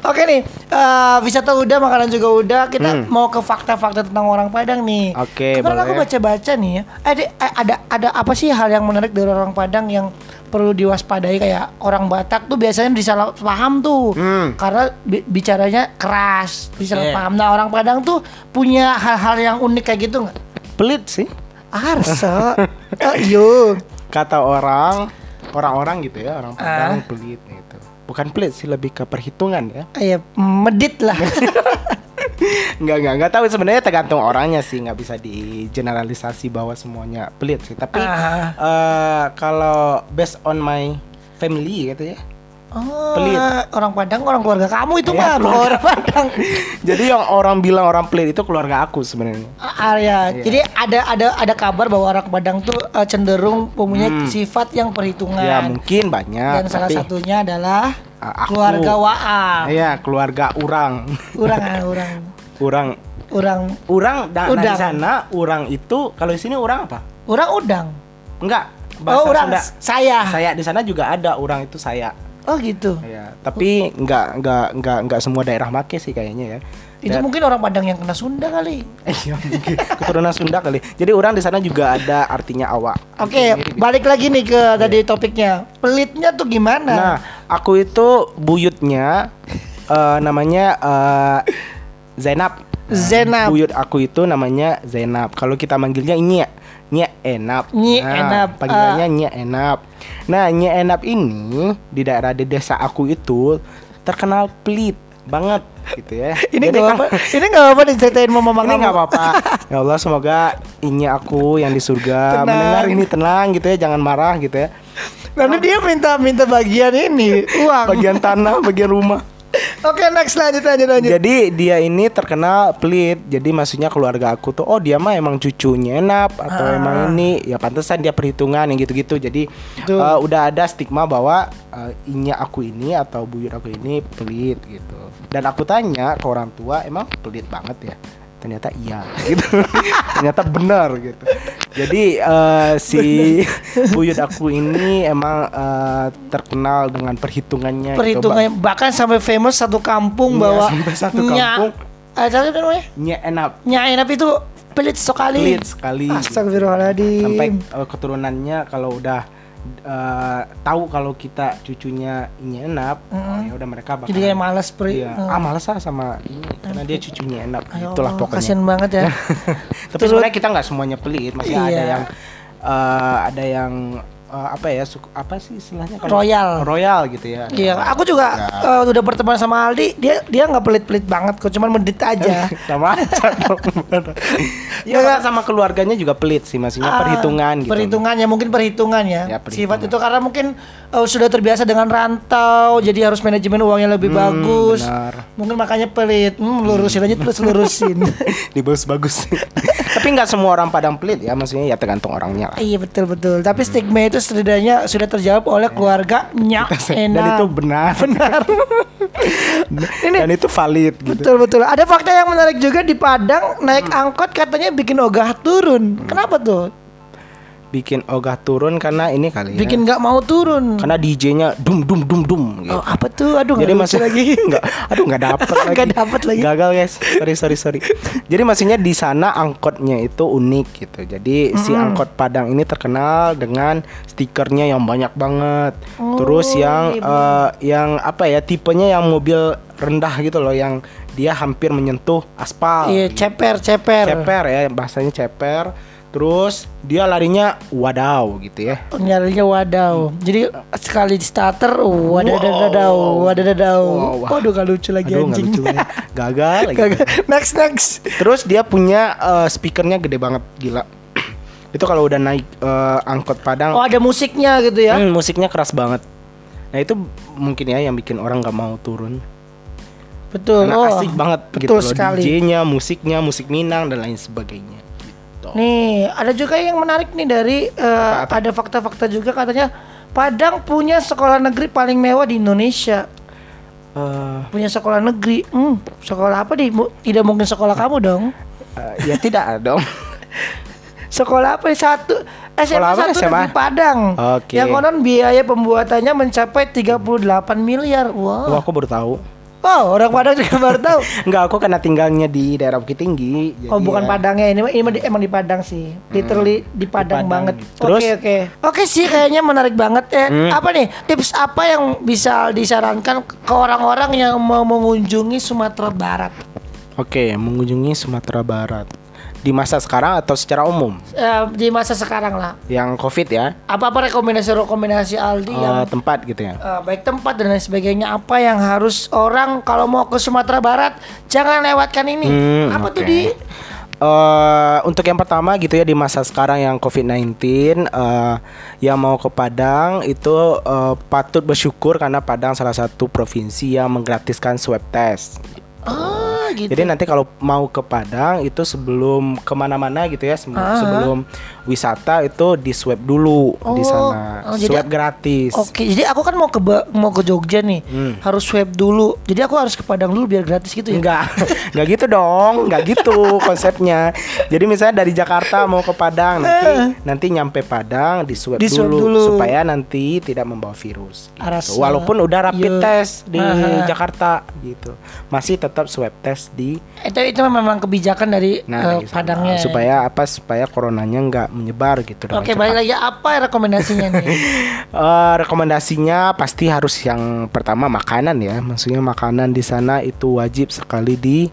Oke nih, eh, wisata udah, makanan juga udah. Kita Hmm. mau ke fakta-fakta tentang orang Padang nih. Oke, Kemarin aku baca-baca nih ya. Ada eh, ada ada apa sih hal yang menarik dari orang Padang yang perlu diwaspadai kayak orang Batak tuh biasanya disalah paham tuh. Hmm. Karena bi- bicaranya keras, disalah Iya. paham. Nah, orang Padang tuh punya hal-hal yang unik kayak gitu nggak? pelit sih Arsa. [LAUGHS] oh, iya. kata orang orang-orang gitu ya orang Padang Ah. pelit gitu. Bukan pelit sih lebih ke perhitungan ya. Iya, medit lah. [LAUGHS] Nggak nggak nggak tahu sebenarnya tergantung orangnya sih nggak bisa digeneralisasi bahwa semuanya pelit sih. Tapi Ah. eh, kalau based on my family gitu ya. Oh, Pelit. orang Padang, orang keluarga kamu itu Iya, mah bukan orang [LAUGHS] Padang. Jadi yang orang bilang orang pelit itu keluarga aku sebenarnya. Ah, ya. Iya. Jadi ada ada ada kabar bahwa orang Padang tuh eh, cenderung mempunyai Hmm. sifat yang perhitungan. Ya mungkin banyak. Dan salah satunya adalah ah, aku. keluarga Waam. Iya keluarga orang. Urang, ah, [LAUGHS] urang, orang urang, orang da- nah, di sana orang itu kalau di sini orang apa? urang udang. Enggak. oh, urang Sunda. saya. Saya di sana juga ada orang itu saya. Oh gitu. Ya, tapi enggak enggak enggak enggak semua daerah make sih kayaknya ya. Itu Dan- mungkin orang Padang yang kena Sunda kali. [LAUGHS] Iya mungkin keturunan Sunda kali. Jadi orang di sana juga ada artinya awak. Oke, Mirip-mirip. balik lagi nih ke tadi topiknya. Pelitnya tuh gimana? Nah, aku itu buyutnya eh, namanya eh, Zainab. Zainab. Buyut aku itu namanya Zainab. Kalau kita manggilnya Nyi, Nyi Enap. Nyi Nah, Enap. Panggilannya Nyi Enap. Nah, Nyi Enap ini di daerah di desa aku itu terkenal pelit banget gitu ya. [LAUGHS] ini nggak kan- apa, ini nggak apa diceritain sama mama ini nggak apa-apa. [LAUGHS] Ya Allah semoga ini aku yang di surga Tenang. mendengar ini tenang gitu ya, jangan marah gitu ya. Nanti dia minta minta bagian ini uang. Bagian tanah, bagian rumah. Oke, next lanjut lanjut lanjut. Jadi dia ini terkenal pelit. Jadi maksudnya keluarga aku tuh oh dia mah emang cucunya enak atau Ah. emang ini ya pantesan dia perhitungan yang gitu-gitu. Jadi eh, udah ada stigma bahwa eh, inya aku ini atau buyut aku ini pelit gitu. Dan aku tanya ke orang tua emang pelit banget ya. Ternyata iya gitu. [LAUGHS] Ternyata benar gitu. Jadi eh, si buyut aku ini emang eh, terkenal dengan perhitungannya. gitu, Perhitungannya bahkan sampai famous satu kampung Iya, bahwa sampai satu Nya- kampung. Eh, siapa namanya? Nya enak Nyai Enap itu pelit sekali. pelit sekali. Astagfirullahaladzim. Sampai eh, keturunannya kalau udah eh, tahu kalau kita cucunya ini enak, oh, ya udah mereka bakal Jadi kayak malas peri. Iya. Hmm. Ah males ah sama ini karena dia cucunya enak. Itulah pokoknya. Kasian banget ya. [LAUGHS] Tapi sebenarnya kita nggak semuanya pelit, masih ada Iya. yang eh, ada yang eh, apa ya suku, apa sih istilahnya kalau- Royal. royal gitu ya. Iya, aku juga Ya. eh, udah berteman sama Aldi, dia dia nggak pelit-pelit banget kok, cuman medit aja. [LAUGHS] sama aja [LAUGHS] ya Nggak- sama keluarganya juga pelit sih maksudnya Ah, perhitungan gitu Perhitungan ya mungkin perhitungan ya. Ya, Sifat perhitungan. itu karena mungkin eh, sudah terbiasa dengan rantau, jadi harus manajemen uangnya lebih Hmm, bagus. benar. Mungkin makanya pelit. Hmm, lurusin aja terus lurusin. [LAUGHS] dibagus-bagus tapi nggak semua orang Padang pelit ya maksudnya ya tergantung orangnya lah iya betul betul. Tapi stigma itu setidaknya sudah terjawab oleh keluarganya enak. dan itu benar Benar. [LAUGHS] Ini dan itu valid gitu betul betul. Ada fakta yang menarik juga di Padang naik Hmm. angkot katanya bikin ogah turun. Kenapa tuh? Bikin ogah turun karena ini kali ya Bikin nggak mau turun. karena DJ-nya dum dum dum dum gitu. Oh, apa tuh? Aduh, Jadi masih lagi. [LAUGHS] nggak, aduh nggak dapet [LAUGHS] lagi. Nggak dapet lagi. Gagal guys. Sorry sorry sorry. Jadi maksudnya di sana angkotnya itu unik gitu. Jadi si angkot Padang ini terkenal dengan stikernya yang banyak banget. Oh, Terus yang eh, yang apa ya tipenya yang mobil rendah gitu loh yang dia hampir menyentuh aspal. Iya, ceper, ceper. Ceper ya bahasanya ceper. Terus dia larinya wadaw gitu ya. Nyarinya wadaw. Jadi sekali di starter, wadaw, wadaw, wadaw. Wow. Waduh, gak lucu lagi Aduh anjing. lucu banget. [LAUGHS] Gagal lagi. Gagal. next, next. Terus dia punya eh, speakernya gede banget gila. [CLEARS THROAT] Itu kalau udah naik eh, angkot Padang, Oh, ada musiknya gitu ya. hmm, musiknya keras banget. Nah itu mungkin ya yang bikin orang nggak mau turun. Betul. Karena oh, asik banget betul gitu loh. sekali. DJ-nya, musiknya, musik Minang dan lain sebagainya. Gitu. Nih, ada juga yang menarik nih dari eh, Apa-apa? ada fakta-fakta juga katanya Padang punya sekolah negeri paling mewah di Indonesia. Eh, Punya sekolah negeri. Hmm, sekolah apa di tidak mungkin sekolah kamu dong. eh, ya tidak [LAUGHS] dong. Sekolah apa satu SMA Sekolah apa? satu SMA? negeri Padang. Oke. Yang konon biaya pembuatannya mencapai 38 miliar. Wow. Wah, aku baru tahu. Wow, orang Padang juga baru tahu. [LAUGHS] Enggak, aku karena tinggalnya di daerah Bukit Tinggi. Oh bukan ya. Padangnya ini, ini mah di- emang di Padang sih, literally di Padang, Padang. banget. Terus? Oke oke, oke sih kayaknya menarik banget ya. Hmm. Apa nih tips apa yang bisa disarankan ke orang-orang yang mau mengunjungi Sumatera Barat? Oke, mengunjungi Sumatera Barat. Di masa sekarang atau secara umum? Eh, di masa sekarang lah. Yang Covid ya? Apa apa rekomendasi-rekomendasi Aldi yang Eh, tempat gitu ya. eh, baik tempat dan lain sebagainya. Apa yang harus orang kalau mau ke Sumatera Barat jangan lewatkan ini. Hmm, apa tuh oke. di? Eh, untuk yang pertama gitu ya di masa sekarang yang COVID-19 eh, yang mau ke Padang itu eh, patut bersyukur karena Padang salah satu provinsi yang menggratiskan swab test. Ah gitu. Jadi nanti kalau mau ke Padang itu sebelum ke mana-mana gitu ya se- Ah. sebelum wisata itu di swab dulu di Oh, sana oh, jadi- swab gratis. Oke, jadi aku kan mau ke mau ke Jogja nih, Hmm. harus swab dulu. Jadi aku harus ke Padang dulu biar gratis gitu ya? Enggak, [LAUGHS] enggak gitu dong, enggak gitu konsepnya. Jadi misalnya dari Jakarta mau ke Padang, nanti nanti nyampe Padang di swab Di dulu, dulu. supaya nanti tidak membawa virus. gitu. Walaupun udah rapid Iya. test di Aha. Jakarta gitu, masih tetap swab test di Itu itu memang kebijakan dari nah sana. Padangnya. supaya apa? Supaya coronanya enggak menyebar gitu. Oke, balik lagi apa rekomendasinya nih? [LAUGHS] Eh, rekomendasinya pasti harus yang pertama makanan ya. Maksudnya makanan di sana itu wajib sekali di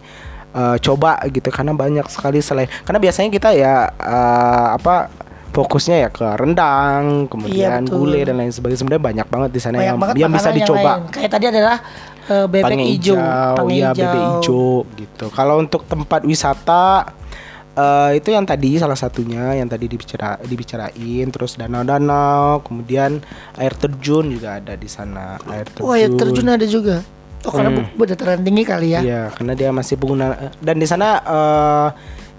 eh, coba gitu karena banyak sekali selain karena biasanya kita ya eh, apa fokusnya ya ke rendang, kemudian Iya, betul. gulai dan lain sebagainya. Sebenarnya banyak banget di sana Banyak yang yang bisa yang dicoba. lain. Kayak tadi adalah eh, bebek hijau, iya bebek hijau gitu. Kalau untuk tempat wisata eh, itu yang tadi salah satunya yang tadi dibicara dibicarain terus danau-danau, kemudian air terjun juga ada di sana. Air terjun. Wah, ya terjun ada juga. Oh, karena Hmm. bu- dataran tinggi kali ya. Iya, karena dia masih pengguna dan di sana eh,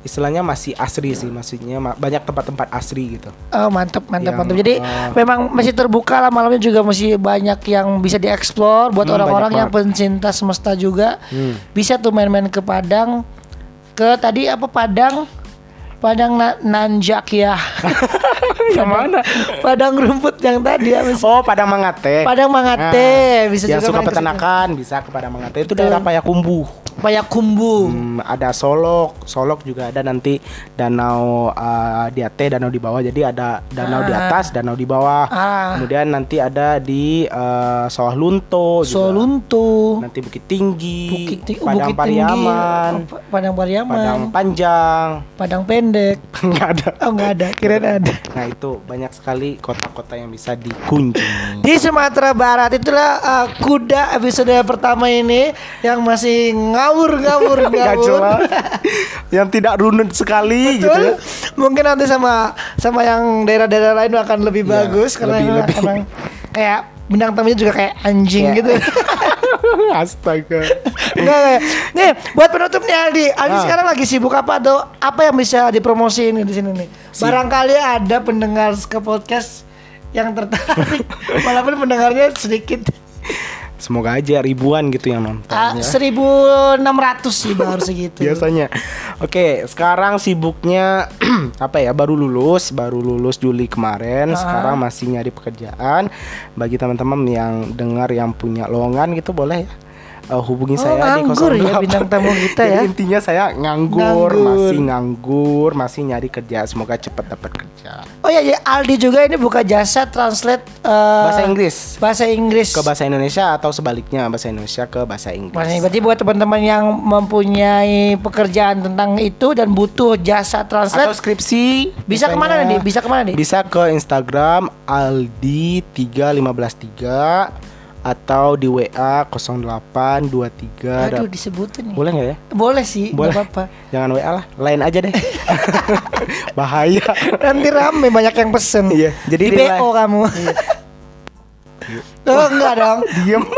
istilahnya masih asri sih, maksudnya ma- banyak tempat-tempat asri gitu. Oh, mantap, mantap, Yang, mantap. Jadi eh, memang masih terbuka lah malamnya juga masih banyak yang bisa dieksplor buat Hmm, orang-orang yang pencinta semesta juga. Hmm. Bisa tuh main-main ke Padang. Ke tadi apa Padang? Padang na Nanjak ya. [LAUGHS] yang mana? Padang rumput yang tadi apa sih? Oh, Padang Mangate. Padang Mangate, Nah, bisa yang juga suka peternakan bisa ke Padang Mangate itu daerah Payakumbuh. Payakumbuh. Hmm, ada Solok, Solok juga ada nanti danau uh, di atas, danau di bawah. Jadi ada danau di Ah. atas, danau di bawah. Ah. Kemudian nanti ada di uh, Sawah Lunto, juga. Solunto. nanti Bukit Tinggi, Bukit, Ti- oh, Padang Bukit Tinggi, Pariaman, oh, Pa- Padang Pariaman, Padang Padang, Panjang, Pendek. [LAUGHS] nggak ada. Oh nggak ada, kirain ada. Nah itu banyak sekali kota-kota yang bisa dikunjungi. Di Sumatera Barat itulah uh, kuda episode pertama ini yang masih ngawur ngawur [LAUGHS] ngawur. yang tidak runut sekali gitu ya. Betul. Mungkin nanti sama sama yang daerah-daerah lain akan lebih Iya, bagus karena lebih- lebih. emang kayak bintang tamunya juga kayak anjing Kayak- gitu. [LAUGHS] Astaga. Enggak. Nih, buat penutup nih Aldi. Aldi Ah. sekarang lagi sibuk apa tuh? Apa yang bisa dipromosiin di sini nih? Barangkali ada pendengar ke podcast yang tertarik. [LAUGHS] Walaupun pendengarnya sedikit. Semoga aja ribuan gitu yang nonton. Ah, ya. 1600 sih baru segitu. [LAUGHS] biasanya. Oke, sekarang sibuknya [CLEARS THROAT] apa ya? Baru lulus, baru lulus Juli kemarin. Ah. Sekarang masih nyari pekerjaan. Bagi teman-teman yang dengar yang punya lowongan gitu boleh ya. Eh, hubungi Oh, saya di nganggur ya 08. bintang tamu kita ya. intinya saya nganggur, Nganggur. masih nganggur, masih nyari kerja. Semoga cepat dapat kerja. Oh ya, ya Aldi juga ini buka jasa translate eh, Bahasa Inggris Bahasa Inggris. ke bahasa Indonesia atau sebaliknya bahasa Indonesia ke bahasa Inggris. Mas, berarti buat teman-teman yang mempunyai pekerjaan tentang itu dan butuh jasa atau translate skripsi bisa ke mana nih? Bisa ke mana nih? Bisa ke Instagram Aldi 3153 atau di WA 0823 Aduh disebutin nih. Boleh nggak ya? Boleh sih, Boleh. apa-apa. Jangan WA lah, lain aja deh. [LAUGHS] Bahaya. Nanti rame banyak yang pesen. Iya, jadi di BO kamu. Oh enggak dong. Diem. [LAUGHS]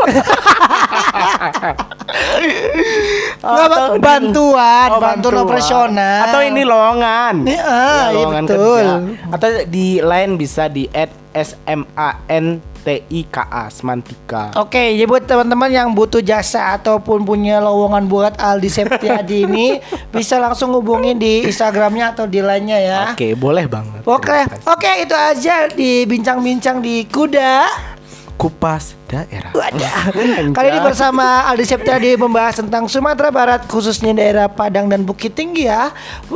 Nggak, Bang. Atau- bantuan, Oh, bantuan operasional. Atau ini lowongan. Iya, iya, lowongan betul. kerja. Atau di line bisa di add SMANTIKA Semantika. Oke, jadi buat teman-teman yang butuh jasa ataupun punya lowongan buat Aldi Septiadi ini [LAUGHS] bisa langsung hubungi di Instagramnya atau di lainnya ya. Oke, boleh banget. Oke, kasih. oke itu aja di bincang-bincang di kuda. Kupas daerah. Wadah. [LAUGHS] Kali ini bersama Aldi Septiadi membahas tentang Sumatera Barat khususnya daerah Padang dan Bukit Tinggi ya.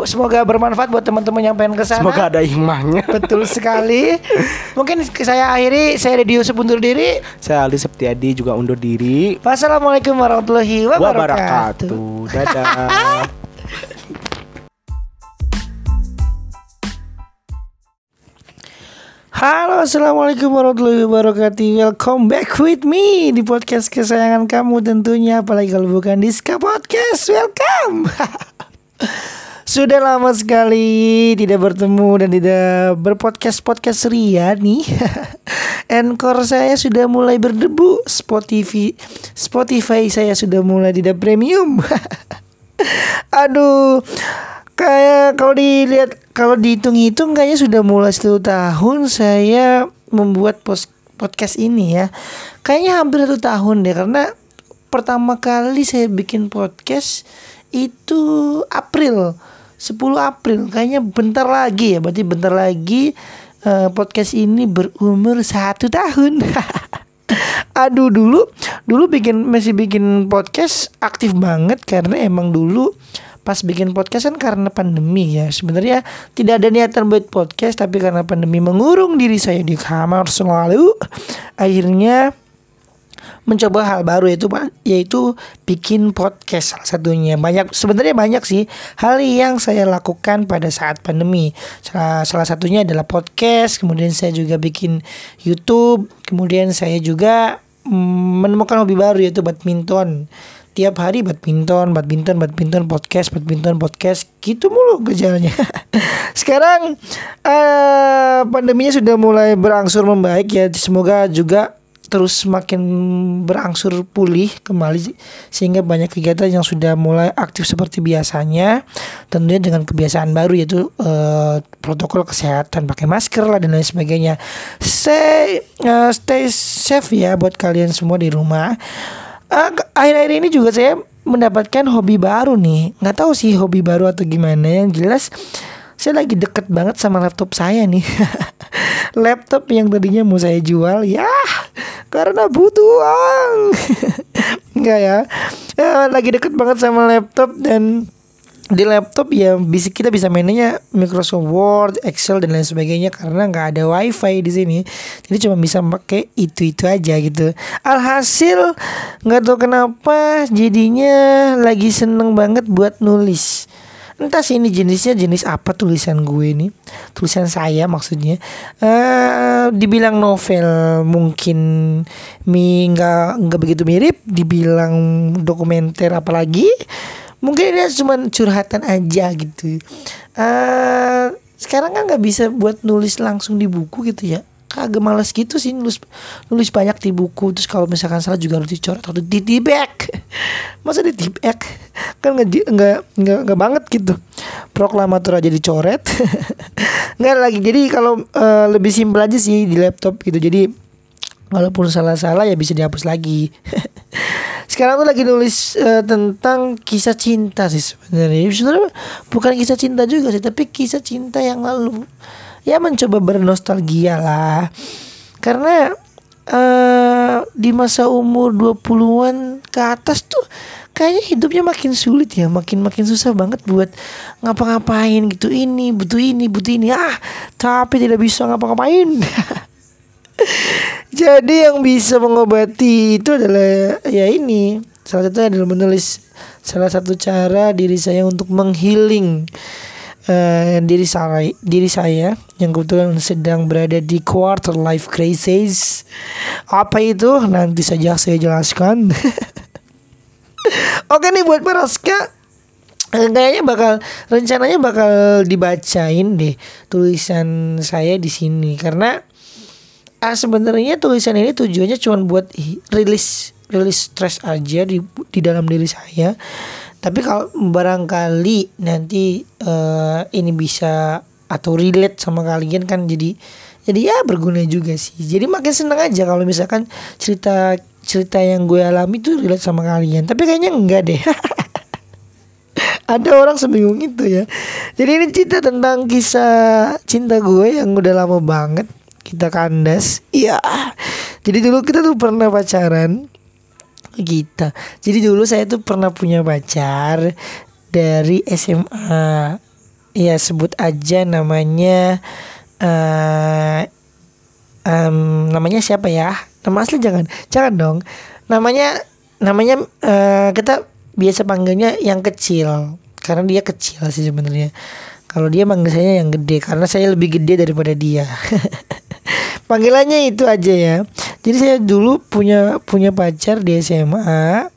Semoga bermanfaat buat teman-teman yang pengen ke sana. Semoga ada hikmahnya. [LAUGHS] Betul sekali. [LAUGHS] Mungkin saya akhiri saya Dedi Yusuf undur diri. Saya Aldi Septiadi juga undur diri. Wassalamualaikum warahmatullahi wabarakatuh. Wabarakatuh. Dadah. Halo, assalamualaikum warahmatullahi wabarakatuh. Welcome back with me di podcast kesayangan kamu tentunya, apalagi kalau bukan Diska Podcast. Welcome. [LAUGHS] Sudah lama sekali tidak bertemu dan tidak berpodcast podcast ria nih. [LAUGHS] Encore saya sudah mulai berdebu. Spotify Spotify saya sudah mulai tidak premium. [LAUGHS] Aduh, kayak kalau dilihat kalau dihitung-hitung kayaknya sudah mulai satu tahun saya membuat pos- podcast ini ya. Kayaknya hampir satu tahun deh karena pertama kali saya bikin podcast itu April 10 April kayaknya bentar lagi ya berarti bentar lagi eh, podcast ini berumur satu tahun [LAUGHS] Aduh dulu dulu bikin masih bikin podcast aktif banget karena emang dulu pas bikin podcast kan karena pandemi ya. Sebenarnya tidak ada niatan buat podcast tapi karena pandemi mengurung diri saya di kamar selalu akhirnya mencoba hal baru yaitu yaitu bikin podcast salah satunya. Banyak sebenarnya banyak sih hal yang saya lakukan pada saat pandemi. Salah, salah satunya adalah podcast kemudian saya juga bikin YouTube kemudian saya juga mm, menemukan hobi baru yaitu badminton tiap hari badminton badminton badminton podcast badminton podcast. Gitu mulu gejalanya. [LAUGHS] Sekarang eh pandeminya sudah mulai berangsur membaik ya. Semoga juga terus semakin berangsur pulih kembali sehingga banyak kegiatan yang sudah mulai aktif seperti biasanya. Tentunya dengan kebiasaan baru yaitu eh, protokol kesehatan pakai masker lah dan lain sebagainya. Stay eh, stay safe ya buat kalian semua di rumah akhir-akhir ini juga saya mendapatkan hobi baru nih. Nggak tahu sih hobi baru atau gimana. Yang jelas saya lagi deket banget sama laptop saya nih. [LAUGHS] Laptop yang tadinya mau saya jual ya karena butuh uang. [LAUGHS] Enggak ya? Eh, lagi deket banget sama laptop dan di laptop ya bisa kita bisa mainnya Microsoft Word, Excel dan lain sebagainya karena nggak ada WiFi di sini. Jadi cuma bisa pakai itu itu aja gitu. Alhasil nggak tahu kenapa jadinya lagi seneng banget buat nulis. Entah sih ini jenisnya jenis apa tulisan gue ini Tulisan saya maksudnya eh Dibilang novel mungkin nggak nggak begitu mirip Dibilang dokumenter apalagi Mungkin ini cuma curhatan aja gitu. Eh Sekarang kan nggak bisa buat nulis langsung di buku gitu ya. Kagak malas gitu sih nulis nulis banyak di buku. Terus kalau misalkan salah juga harus dicoret atau ditibek [LAUGHS] masa ditibek kan nggak di- nggak nggak banget gitu. Proklamator aja dicoret. [LAUGHS] Nggak lagi. Jadi kalau eh, lebih simpel aja sih di laptop gitu. Jadi walaupun salah-salah ya bisa dihapus lagi. [LAUGHS] Sekarang tuh lagi nulis eh, tentang kisah cinta sih sebenarnya. Sebenarnya bukan kisah cinta juga sih tapi kisah cinta yang lalu. Ya mencoba bernostalgia lah. Karena eh di masa umur 20-an ke atas tuh kayaknya hidupnya makin sulit ya. Makin makin susah banget buat ngapa-ngapain gitu. Ini butuh ini butuh ini. Ah tapi tidak bisa ngapa-ngapain [LAUGHS] [LAUGHS] Jadi yang bisa mengobati itu adalah ya ini salah satunya adalah menulis salah satu cara diri saya untuk menghealing eh, diri saya diri saya yang kebetulan sedang berada di quarter life crisis. Apa itu? Nanti saja saya jelaskan. [LAUGHS] Oke nih buat Paraska Eh, kayaknya bakal rencananya bakal dibacain deh tulisan saya di sini karena ah sebenarnya tulisan ini tujuannya cuma buat rilis rilis stres aja di di dalam diri saya. Tapi kalau barangkali nanti uh, ini bisa atau relate sama kalian kan jadi jadi ya berguna juga sih. Jadi makin seneng aja kalau misalkan cerita cerita yang gue alami tuh relate sama kalian. Tapi kayaknya enggak deh. [LAUGHS] Ada orang sebingung itu ya. Jadi ini cerita tentang kisah cinta gue yang udah lama banget kita kandas. Iya. Jadi dulu kita tuh pernah pacaran. Kita jadi dulu saya tuh pernah punya pacar dari SMA ya sebut aja namanya uh, um, namanya siapa ya? Nama asli jangan. Jangan dong. Namanya namanya uh, kita biasa panggilnya yang kecil. Karena dia kecil sih sebenarnya. Kalau dia manggil saya yang gede. Karena saya lebih gede daripada dia [LAUGHS] [LAUGHS] panggilannya itu aja ya. Jadi saya dulu punya punya pacar di SMA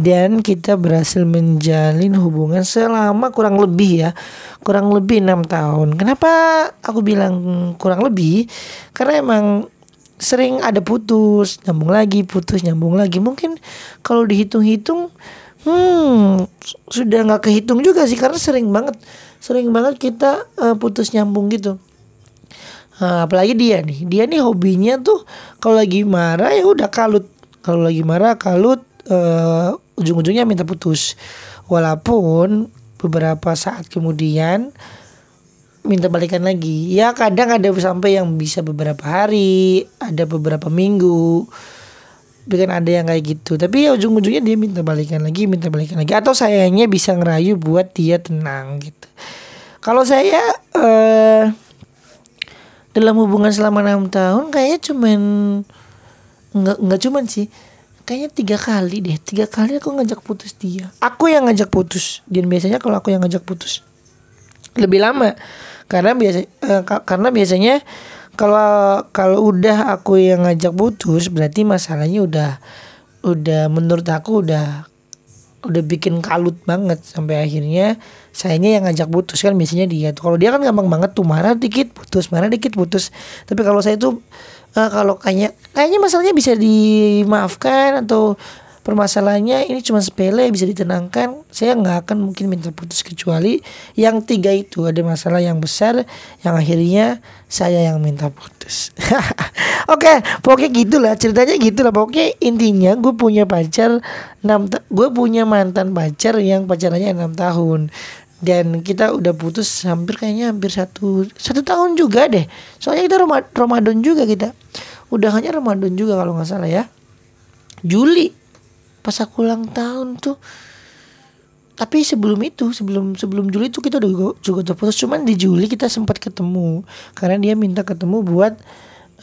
dan kita berhasil menjalin hubungan selama kurang lebih ya kurang lebih enam tahun. Kenapa aku bilang kurang lebih? Karena emang sering ada putus nyambung lagi putus nyambung lagi. Mungkin kalau dihitung-hitung Hmm, sudah nggak kehitung juga sih karena sering banget, sering banget kita uh, putus nyambung gitu. Uh, apalagi dia nih, dia nih hobinya tuh kalau lagi marah ya udah kalut, kalau lagi marah kalut, uh, ujung-ujungnya minta putus. Walaupun beberapa saat kemudian minta balikan lagi, ya kadang ada sampai yang bisa beberapa hari, ada beberapa minggu. Bikin ada yang kayak gitu. Tapi ya ujung-ujungnya dia minta balikan lagi minta balikan lagi. Atau sayangnya bisa ngerayu buat dia tenang gitu. Kalau saya uh, dalam hubungan selama enam tahun kayaknya cuman nggak nggak cuman sih. Kayaknya tiga kali deh. Tiga kali aku ngajak putus dia. Aku yang ngajak putus. Dan biasanya kalau aku yang ngajak putus lebih lama. Karena biasa uh, karena biasanya kalau kalau udah aku yang ngajak putus berarti masalahnya udah udah menurut aku udah udah bikin kalut banget sampai akhirnya sayanya yang ngajak putus kan biasanya dia kalau dia kan gampang banget tuh marah dikit putus marah dikit putus. Tapi kalau saya tuh uh, kalau kayaknya kayaknya masalahnya bisa dimaafkan atau permasalahannya ini cuma sepele bisa ditenangkan. Saya nggak akan mungkin minta putus kecuali yang tiga itu. Ada masalah yang besar yang akhirnya saya yang minta putus. [LAUGHS] Oke okay, pokoknya gitulah. Ceritanya gitulah. Pokoknya intinya gue punya pacar enam gue punya mantan pacar yang pacarannya enam tahun. Dan kita udah putus hampir kayaknya hampir satu satu tahun juga deh. Soalnya kita Ramadan juga kita. Udah hanya Ramadan juga kalau nggak salah ya. Juli pas aku ulang tahun tuh. Tapi sebelum itu sebelum sebelum Juli itu kita udah juga udah cuman di Juli kita sempat ketemu. Karena dia minta ketemu buat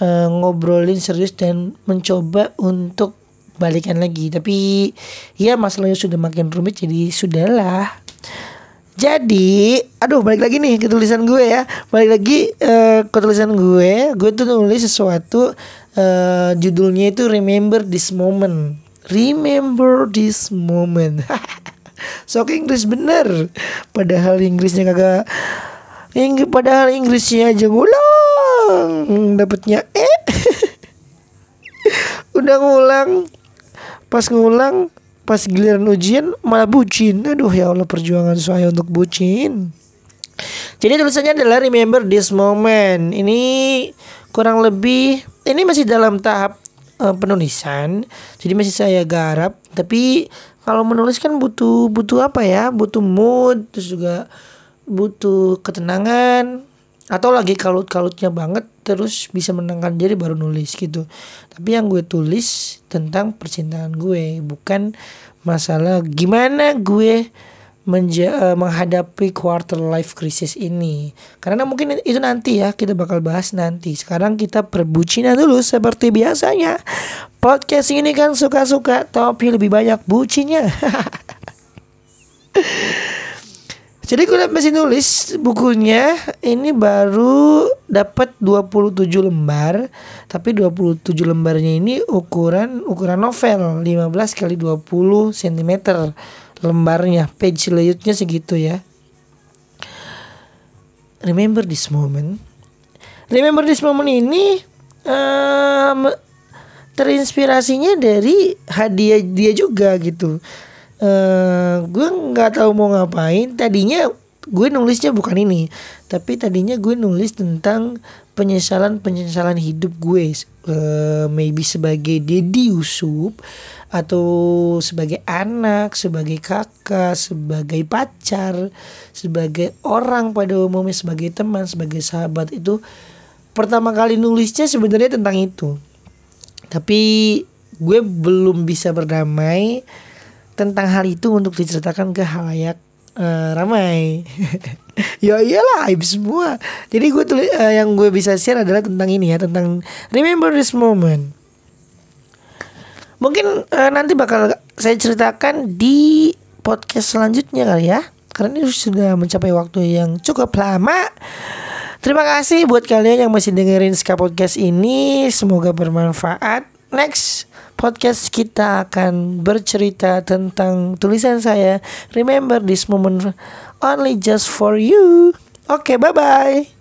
uh, ngobrolin serius dan mencoba untuk balikan lagi. Tapi ya masalahnya sudah makin rumit jadi sudahlah. Jadi aduh balik lagi nih ke tulisan gue ya. Balik lagi uh, ke tulisan gue. Gue tuh nulis sesuatu uh, judulnya itu remember this moment Remember this moment. [LAUGHS] Sok Inggris bener. Padahal Inggrisnya kagak Ing padahal Inggrisnya aja ngulang. Dapatnya eh. [LAUGHS] Udah ngulang. Pas ngulang pas giliran ujian malah bucin. Aduh ya Allah perjuangan saya untuk bucin. Jadi tulisannya adalah remember this moment. Ini kurang lebih ini masih dalam tahap uh, penulisan. Jadi masih saya garap. Tapi kalau menulis kan butuh butuh apa ya? Butuh mood terus juga butuh ketenangan. Atau lagi kalut-kalutnya banget terus bisa menangkan diri baru nulis gitu. Tapi yang gue tulis tentang percintaan gue bukan masalah gimana gue menja uh, menghadapi quarter life crisis ini. Karena mungkin itu nanti ya kita bakal bahas nanti. Sekarang kita perbucinan dulu seperti biasanya. Podcast ini kan suka-suka tapi lebih banyak bucinya. [LAUGHS] Jadi gue masih nulis bukunya ini baru dapat 27 lembar Tapi 27 lembarnya ini ukuran ukuran novel 15 kali 20 cm lembarnya page layoutnya segitu ya. Remember this moment. Remember this moment ini um, terinspirasinya dari hadiah dia juga gitu. Eh gue nggak tahu mau ngapain. Tadinya gue nulisnya bukan ini tapi tadinya gue nulis tentang penyesalan penyesalan hidup gue. Eh, maybe sebagai Dedi Yusuf atau sebagai anak sebagai kakak sebagai pacar sebagai orang pada umumnya sebagai teman sebagai sahabat itu pertama kali nulisnya sebenarnya tentang itu tapi gue belum bisa berdamai tentang hal itu untuk diceritakan ke halayak eh, ramai. [LAUGHS] ya iyalah aib semua. Jadi gue tulis eh, yang gue bisa share adalah tentang ini ya, tentang remember this moment. Mungkin eh, nanti bakal saya ceritakan di podcast selanjutnya kali ya. Karena ini sudah mencapai waktu yang cukup lama. Terima kasih buat kalian yang masih dengerin Ska Podcast ini. Semoga bermanfaat. Next podcast kita akan bercerita tentang tulisan saya. Remember this moment only just for you. Oke, bye-bye.